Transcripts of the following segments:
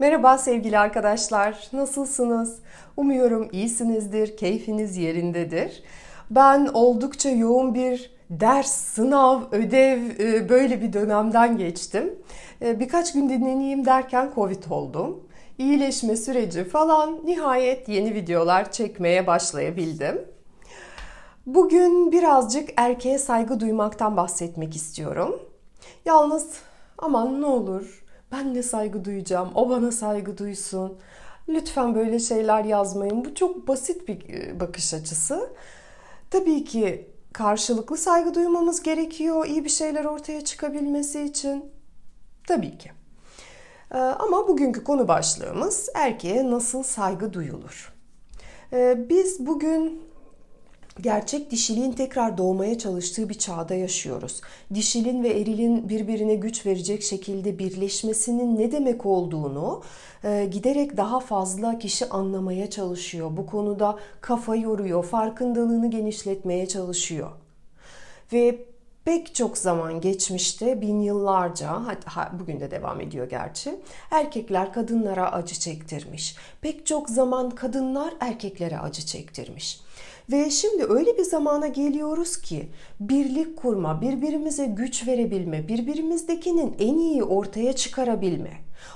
Merhaba sevgili arkadaşlar. Nasılsınız? Umuyorum iyisinizdir, keyfiniz yerindedir. Ben oldukça yoğun bir ders, sınav, ödev e, böyle bir dönemden geçtim. E, birkaç gün dinleneyim derken Covid oldum. İyileşme süreci falan nihayet yeni videolar çekmeye başlayabildim. Bugün birazcık erkeğe saygı duymaktan bahsetmek istiyorum. Yalnız aman ne olur ben de saygı duyacağım, o bana saygı duysun. Lütfen böyle şeyler yazmayın. Bu çok basit bir e, bakış açısı. Tabii ki karşılıklı saygı duymamız gerekiyor iyi bir şeyler ortaya çıkabilmesi için. Tabii ki. Ee, ama bugünkü konu başlığımız erkeğe nasıl saygı duyulur? Ee, biz bugün gerçek dişiliğin tekrar doğmaya çalıştığı bir çağda yaşıyoruz. Dişilin ve erilin birbirine güç verecek şekilde birleşmesinin ne demek olduğunu e, giderek daha fazla kişi anlamaya çalışıyor. Bu konuda kafa yoruyor, farkındalığını genişletmeye çalışıyor. Ve pek çok zaman geçmişte bin yıllarca bugün de devam ediyor gerçi erkekler kadınlara acı çektirmiş. Pek çok zaman kadınlar erkeklere acı çektirmiş. Ve şimdi öyle bir zamana geliyoruz ki birlik kurma, birbirimize güç verebilme, birbirimizdekinin en iyi ortaya çıkarabilme,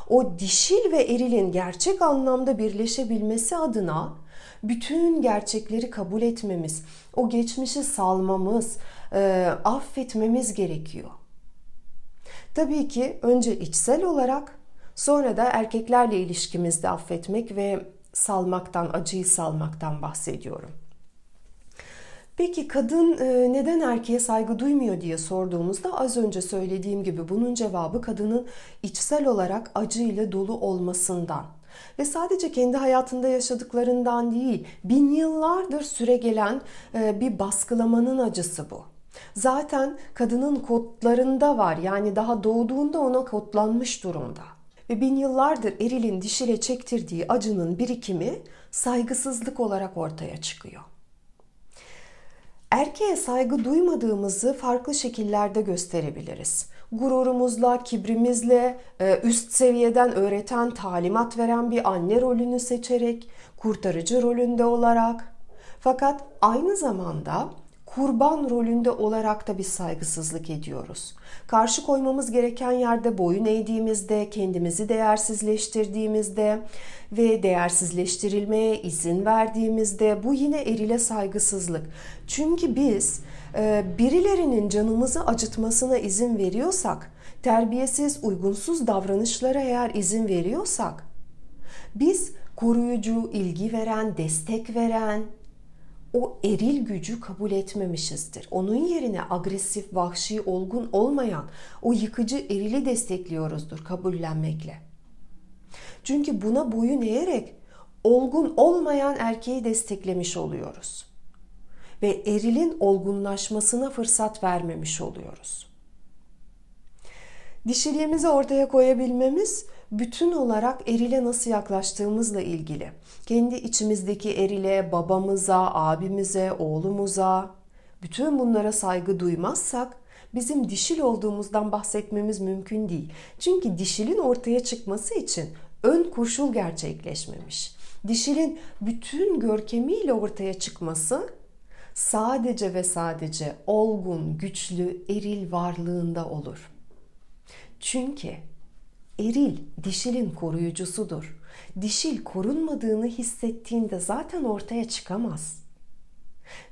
o dişil ve erilin gerçek anlamda birleşebilmesi adına bütün gerçekleri kabul etmemiz, o geçmişi salmamız, e, affetmemiz gerekiyor. Tabii ki önce içsel olarak sonra da erkeklerle ilişkimizde affetmek ve salmaktan, acıyı salmaktan bahsediyorum. Peki kadın e, neden erkeğe saygı duymuyor diye sorduğumuzda az önce söylediğim gibi bunun cevabı kadının içsel olarak acıyla dolu olmasından ve sadece kendi hayatında yaşadıklarından değil, bin yıllardır süre gelen e, bir baskılamanın acısı bu. Zaten kadının kodlarında var yani daha doğduğunda ona kodlanmış durumda. Ve bin yıllardır erilin dişile çektirdiği acının birikimi saygısızlık olarak ortaya çıkıyor. Erkeğe saygı duymadığımızı farklı şekillerde gösterebiliriz. Gururumuzla, kibrimizle, e, üst seviyeden öğreten, talimat veren bir anne rolünü seçerek, kurtarıcı rolünde olarak. Fakat aynı zamanda kurban rolünde olarak da bir saygısızlık ediyoruz. Karşı koymamız gereken yerde boyun eğdiğimizde, kendimizi değersizleştirdiğimizde ve değersizleştirilmeye izin verdiğimizde bu yine erile saygısızlık. Çünkü biz e, birilerinin canımızı acıtmasına izin veriyorsak, terbiyesiz, uygunsuz davranışlara eğer izin veriyorsak, biz koruyucu, ilgi veren, destek veren, o eril gücü kabul etmemişizdir. Onun yerine agresif, vahşi, olgun olmayan o yıkıcı erili destekliyoruzdur kabullenmekle. Çünkü buna boyun eğerek olgun olmayan erkeği desteklemiş oluyoruz. Ve erilin olgunlaşmasına fırsat vermemiş oluyoruz. Dişiliğimizi ortaya koyabilmemiz bütün olarak erile nasıl yaklaştığımızla ilgili. Kendi içimizdeki erile, babamıza, abimize, oğlumuza, bütün bunlara saygı duymazsak bizim dişil olduğumuzdan bahsetmemiz mümkün değil. Çünkü dişilin ortaya çıkması için ön koşul gerçekleşmemiş. Dişilin bütün görkemiyle ortaya çıkması sadece ve sadece olgun, güçlü, eril varlığında olur. Çünkü eril dişilin koruyucusudur. Dişil korunmadığını hissettiğinde zaten ortaya çıkamaz.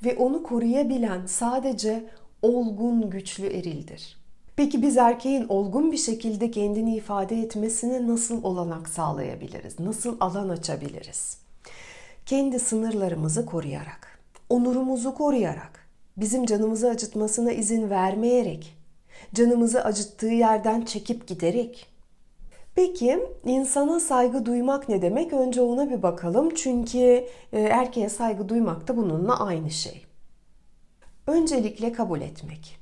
Ve onu koruyabilen sadece olgun güçlü erildir. Peki biz erkeğin olgun bir şekilde kendini ifade etmesine nasıl olanak sağlayabiliriz? Nasıl alan açabiliriz? Kendi sınırlarımızı koruyarak, onurumuzu koruyarak, bizim canımızı acıtmasına izin vermeyerek, canımızı acıttığı yerden çekip giderek, Peki insana saygı duymak ne demek? Önce ona bir bakalım. Çünkü e, erkeğe saygı duymak da bununla aynı şey. Öncelikle kabul etmek.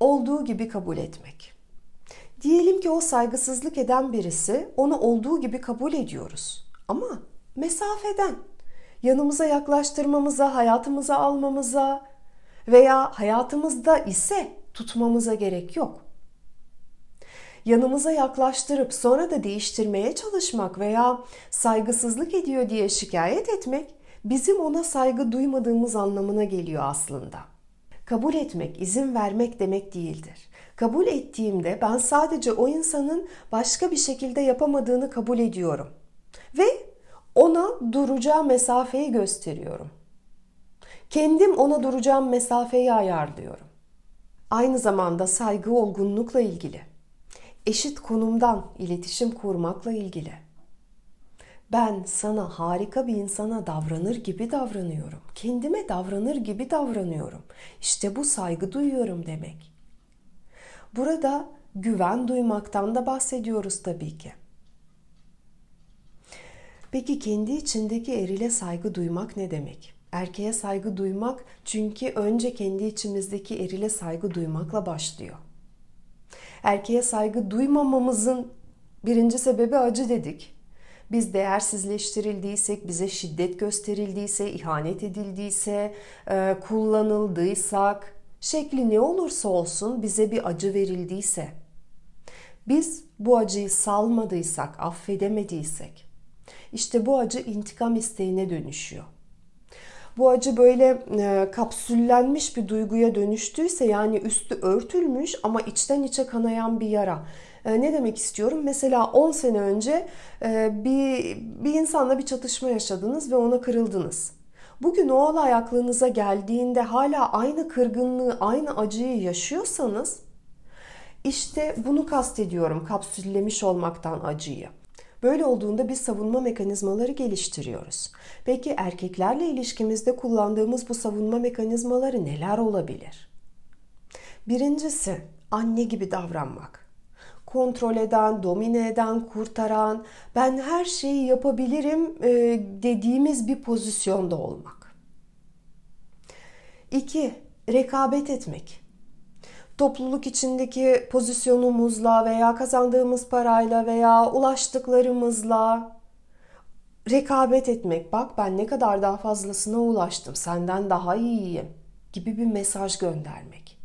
Olduğu gibi kabul etmek. Diyelim ki o saygısızlık eden birisi onu olduğu gibi kabul ediyoruz. Ama mesafeden yanımıza yaklaştırmamıza, hayatımıza almamıza veya hayatımızda ise tutmamıza gerek yok. Yanımıza yaklaştırıp sonra da değiştirmeye çalışmak veya saygısızlık ediyor diye şikayet etmek bizim ona saygı duymadığımız anlamına geliyor aslında. Kabul etmek, izin vermek demek değildir. Kabul ettiğimde ben sadece o insanın başka bir şekilde yapamadığını kabul ediyorum. Ve ona duracağı mesafeyi gösteriyorum. Kendim ona duracağım mesafeyi ayarlıyorum. Aynı zamanda saygı olgunlukla ilgili. Eşit konumdan iletişim kurmakla ilgili. Ben sana harika bir insana davranır gibi davranıyorum. Kendime davranır gibi davranıyorum. İşte bu saygı duyuyorum demek. Burada güven duymaktan da bahsediyoruz tabii ki. Peki kendi içindeki erile saygı duymak ne demek? Erkeğe saygı duymak çünkü önce kendi içimizdeki erile saygı duymakla başlıyor. Erkeğe saygı duymamamızın birinci sebebi acı dedik. Biz değersizleştirildiysek, bize şiddet gösterildiyse, ihanet edildiyse, e, kullanıldıysak, şekli ne olursa olsun bize bir acı verildiyse, biz bu acıyı salmadıysak, affedemediysek, işte bu acı intikam isteğine dönüşüyor. Bu acı böyle e, kapsüllenmiş bir duyguya dönüştüyse yani üstü örtülmüş ama içten içe kanayan bir yara. E, ne demek istiyorum? Mesela 10 sene önce e, bir, bir insanla bir çatışma yaşadınız ve ona kırıldınız. Bugün o olay aklınıza geldiğinde hala aynı kırgınlığı, aynı acıyı yaşıyorsanız işte bunu kastediyorum kapsüllemiş olmaktan acıyı. Böyle olduğunda biz savunma mekanizmaları geliştiriyoruz. Peki erkeklerle ilişkimizde kullandığımız bu savunma mekanizmaları neler olabilir? Birincisi anne gibi davranmak. Kontrol eden, domine eden, kurtaran, ben her şeyi yapabilirim e, dediğimiz bir pozisyonda olmak. İki, rekabet etmek topluluk içindeki pozisyonumuzla veya kazandığımız parayla veya ulaştıklarımızla rekabet etmek. Bak ben ne kadar daha fazlasına ulaştım. Senden daha iyiyim gibi bir mesaj göndermek.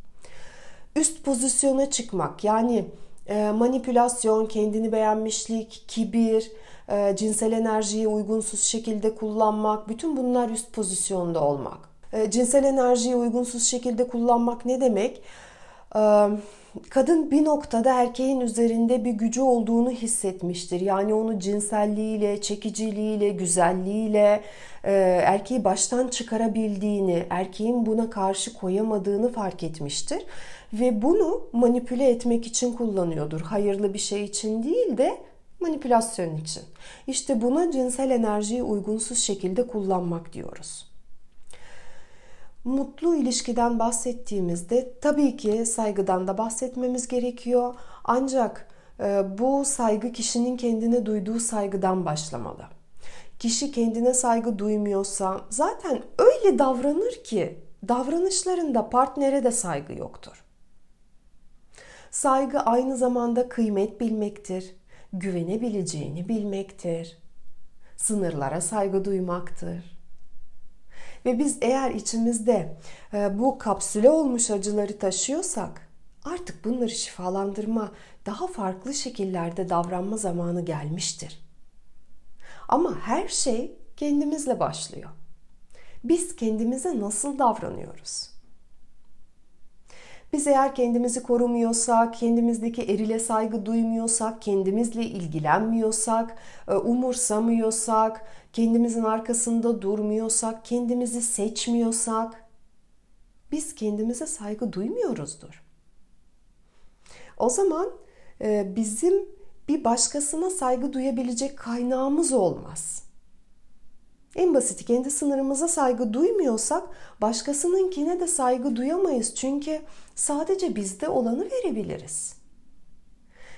Üst pozisyona çıkmak yani e, manipülasyon, kendini beğenmişlik, kibir, e, cinsel enerjiyi uygunsuz şekilde kullanmak, bütün bunlar üst pozisyonda olmak. E, cinsel enerjiyi uygunsuz şekilde kullanmak ne demek? Kadın bir noktada erkeğin üzerinde bir gücü olduğunu hissetmiştir. Yani onu cinselliğiyle, çekiciliğiyle, güzelliğiyle erkeği baştan çıkarabildiğini, erkeğin buna karşı koyamadığını fark etmiştir. Ve bunu manipüle etmek için kullanıyordur. Hayırlı bir şey için değil de manipülasyon için. İşte buna cinsel enerjiyi uygunsuz şekilde kullanmak diyoruz mutlu ilişkiden bahsettiğimizde tabii ki saygıdan da bahsetmemiz gerekiyor. Ancak e, bu saygı kişinin kendine duyduğu saygıdan başlamalı. Kişi kendine saygı duymuyorsa zaten öyle davranır ki davranışlarında partnere de saygı yoktur. Saygı aynı zamanda kıymet bilmektir, güvenebileceğini bilmektir, sınırlara saygı duymaktır ve biz eğer içimizde e, bu kapsüle olmuş acıları taşıyorsak artık bunları şifalandırma, daha farklı şekillerde davranma zamanı gelmiştir. Ama her şey kendimizle başlıyor. Biz kendimize nasıl davranıyoruz? Biz eğer kendimizi korumuyorsak, kendimizdeki erile saygı duymuyorsak, kendimizle ilgilenmiyorsak, e, umursamıyorsak, kendimizin arkasında durmuyorsak, kendimizi seçmiyorsak biz kendimize saygı duymuyoruzdur. O zaman e, bizim bir başkasına saygı duyabilecek kaynağımız olmaz. En basiti kendi sınırımıza saygı duymuyorsak başkasınınkine de saygı duyamayız. Çünkü sadece bizde olanı verebiliriz.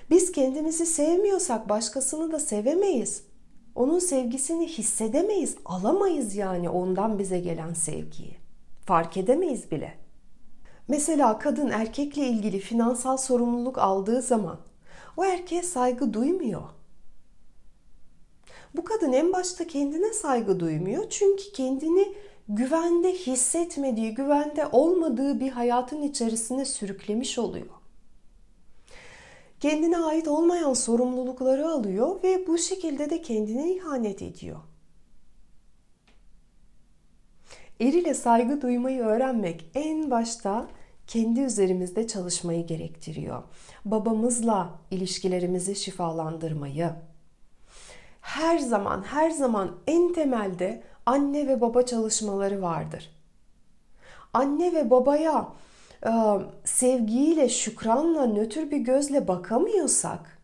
Biz kendimizi sevmiyorsak başkasını da sevemeyiz. Onun sevgisini hissedemeyiz, alamayız yani ondan bize gelen sevgiyi. Fark edemeyiz bile. Mesela kadın erkekle ilgili finansal sorumluluk aldığı zaman o erkeğe saygı duymuyor. Bu kadın en başta kendine saygı duymuyor çünkü kendini güvende hissetmediği, güvende olmadığı bir hayatın içerisine sürüklemiş oluyor. Kendine ait olmayan sorumlulukları alıyor ve bu şekilde de kendine ihanet ediyor. Er ile saygı duymayı öğrenmek en başta kendi üzerimizde çalışmayı gerektiriyor. Babamızla ilişkilerimizi şifalandırmayı. Her zaman her zaman en temelde anne ve baba çalışmaları vardır. Anne ve babaya sevgiyle, şükranla, nötr bir gözle bakamıyorsak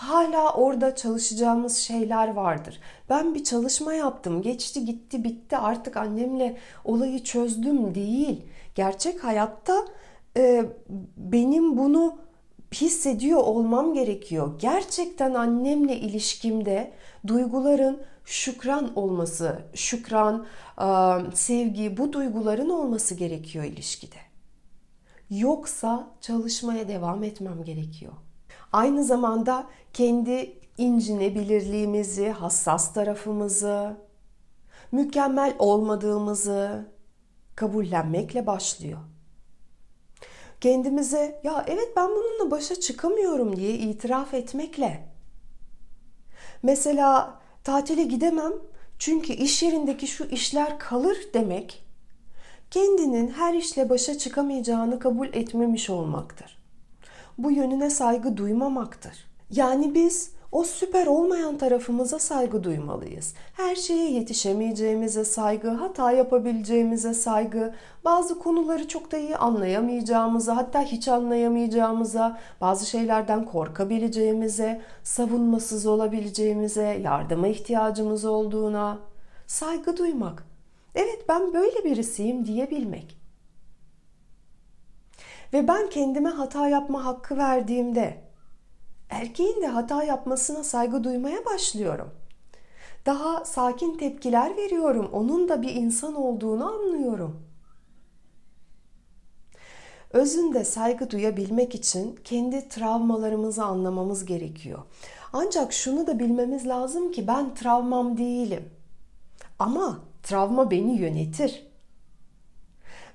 hala orada çalışacağımız şeyler vardır. Ben bir çalışma yaptım, geçti gitti bitti artık annemle olayı çözdüm değil. Gerçek hayatta e, benim bunu hissediyor olmam gerekiyor. Gerçekten annemle ilişkimde duyguların şükran olması, şükran, sevgi bu duyguların olması gerekiyor ilişkide. Yoksa çalışmaya devam etmem gerekiyor. Aynı zamanda kendi incinebilirliğimizi, hassas tarafımızı, mükemmel olmadığımızı kabullenmekle başlıyor. Kendimize ya evet ben bununla başa çıkamıyorum diye itiraf etmekle. Mesela tatile gidemem çünkü iş yerindeki şu işler kalır demek kendinin her işle başa çıkamayacağını kabul etmemiş olmaktır. Bu yönüne saygı duymamaktır. Yani biz o süper olmayan tarafımıza saygı duymalıyız. Her şeye yetişemeyeceğimize saygı, hata yapabileceğimize saygı, bazı konuları çok da iyi anlayamayacağımıza, hatta hiç anlayamayacağımıza, bazı şeylerden korkabileceğimize, savunmasız olabileceğimize, yardıma ihtiyacımız olduğuna saygı duymak. Evet ben böyle birisiyim diyebilmek. Ve ben kendime hata yapma hakkı verdiğimde erkeğin de hata yapmasına saygı duymaya başlıyorum. Daha sakin tepkiler veriyorum. Onun da bir insan olduğunu anlıyorum. Özünde saygı duyabilmek için kendi travmalarımızı anlamamız gerekiyor. Ancak şunu da bilmemiz lazım ki ben travmam değilim. Ama travma beni yönetir.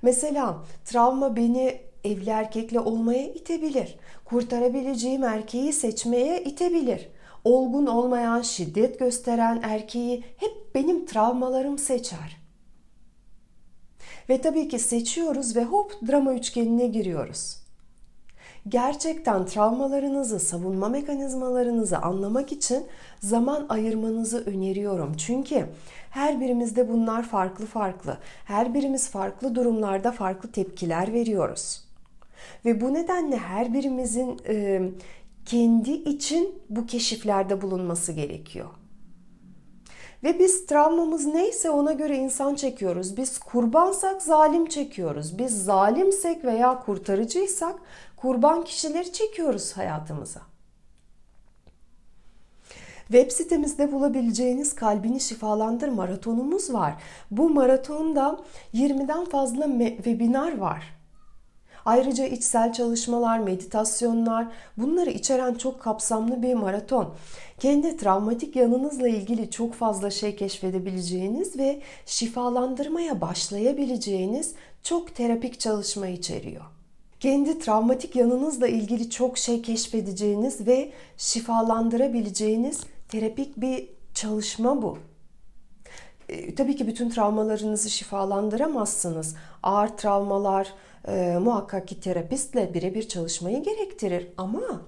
Mesela travma beni evli erkekle olmaya itebilir. Kurtarabileceğim erkeği seçmeye itebilir. Olgun olmayan, şiddet gösteren erkeği hep benim travmalarım seçer. Ve tabii ki seçiyoruz ve hop drama üçgenine giriyoruz. Gerçekten travmalarınızı, savunma mekanizmalarınızı anlamak için zaman ayırmanızı öneriyorum. Çünkü her birimizde bunlar farklı farklı. Her birimiz farklı durumlarda farklı tepkiler veriyoruz. Ve bu nedenle her birimizin e, kendi için bu keşiflerde bulunması gerekiyor. Ve biz travmamız neyse ona göre insan çekiyoruz. Biz kurbansak zalim çekiyoruz. Biz zalimsek veya kurtarıcıysak kurban kişileri çekiyoruz hayatımıza. Web sitemizde bulabileceğiniz Kalbini Şifalandır maratonumuz var. Bu maratonda 20'den fazla webinar var. Ayrıca içsel çalışmalar, meditasyonlar bunları içeren çok kapsamlı bir maraton. Kendi travmatik yanınızla ilgili çok fazla şey keşfedebileceğiniz ve şifalandırmaya başlayabileceğiniz çok terapik çalışma içeriyor. Kendi travmatik yanınızla ilgili çok şey keşfedeceğiniz ve şifalandırabileceğiniz terapik bir çalışma bu. E, tabii ki bütün travmalarınızı şifalandıramazsınız. Ağır travmalar, e, muhakkak ki terapistle birebir çalışmayı gerektirir ama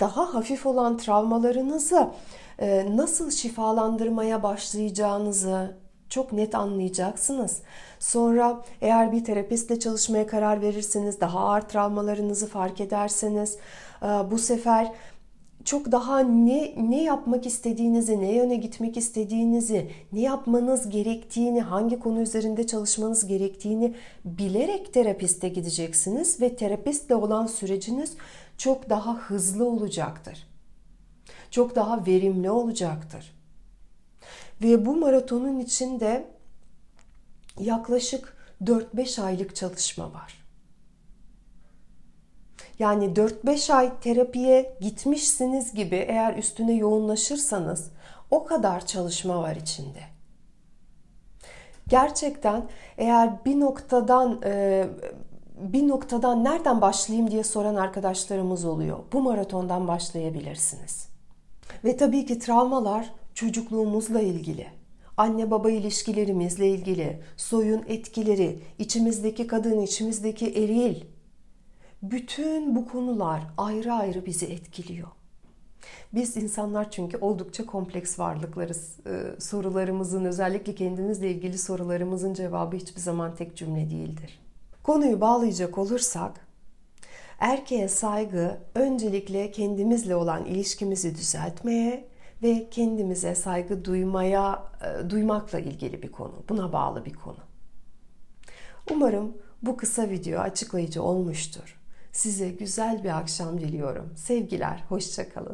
daha hafif olan travmalarınızı e, nasıl şifalandırmaya başlayacağınızı çok net anlayacaksınız. Sonra eğer bir terapistle çalışmaya karar verirseniz, daha ağır travmalarınızı fark ederseniz e, bu sefer çok daha ne ne yapmak istediğinizi, ne yöne gitmek istediğinizi, ne yapmanız gerektiğini, hangi konu üzerinde çalışmanız gerektiğini bilerek terapiste gideceksiniz ve terapistle olan süreciniz çok daha hızlı olacaktır. Çok daha verimli olacaktır. Ve bu maratonun içinde yaklaşık 4-5 aylık çalışma var. Yani 4-5 ay terapiye gitmişsiniz gibi eğer üstüne yoğunlaşırsanız o kadar çalışma var içinde. Gerçekten eğer bir noktadan e, bir noktadan nereden başlayayım diye soran arkadaşlarımız oluyor. Bu maratondan başlayabilirsiniz. Ve tabii ki travmalar çocukluğumuzla ilgili. Anne baba ilişkilerimizle ilgili, soyun etkileri, içimizdeki kadın, içimizdeki eril. Bütün bu konular ayrı ayrı bizi etkiliyor. Biz insanlar çünkü oldukça kompleks varlıklarız. Ee, sorularımızın özellikle kendimizle ilgili sorularımızın cevabı hiçbir zaman tek cümle değildir. Konuyu bağlayacak olursak erkeğe saygı öncelikle kendimizle olan ilişkimizi düzeltmeye ve kendimize saygı duymaya e, duymakla ilgili bir konu. Buna bağlı bir konu. Umarım bu kısa video açıklayıcı olmuştur. Size güzel bir akşam diliyorum. Sevgiler, hoşçakalın.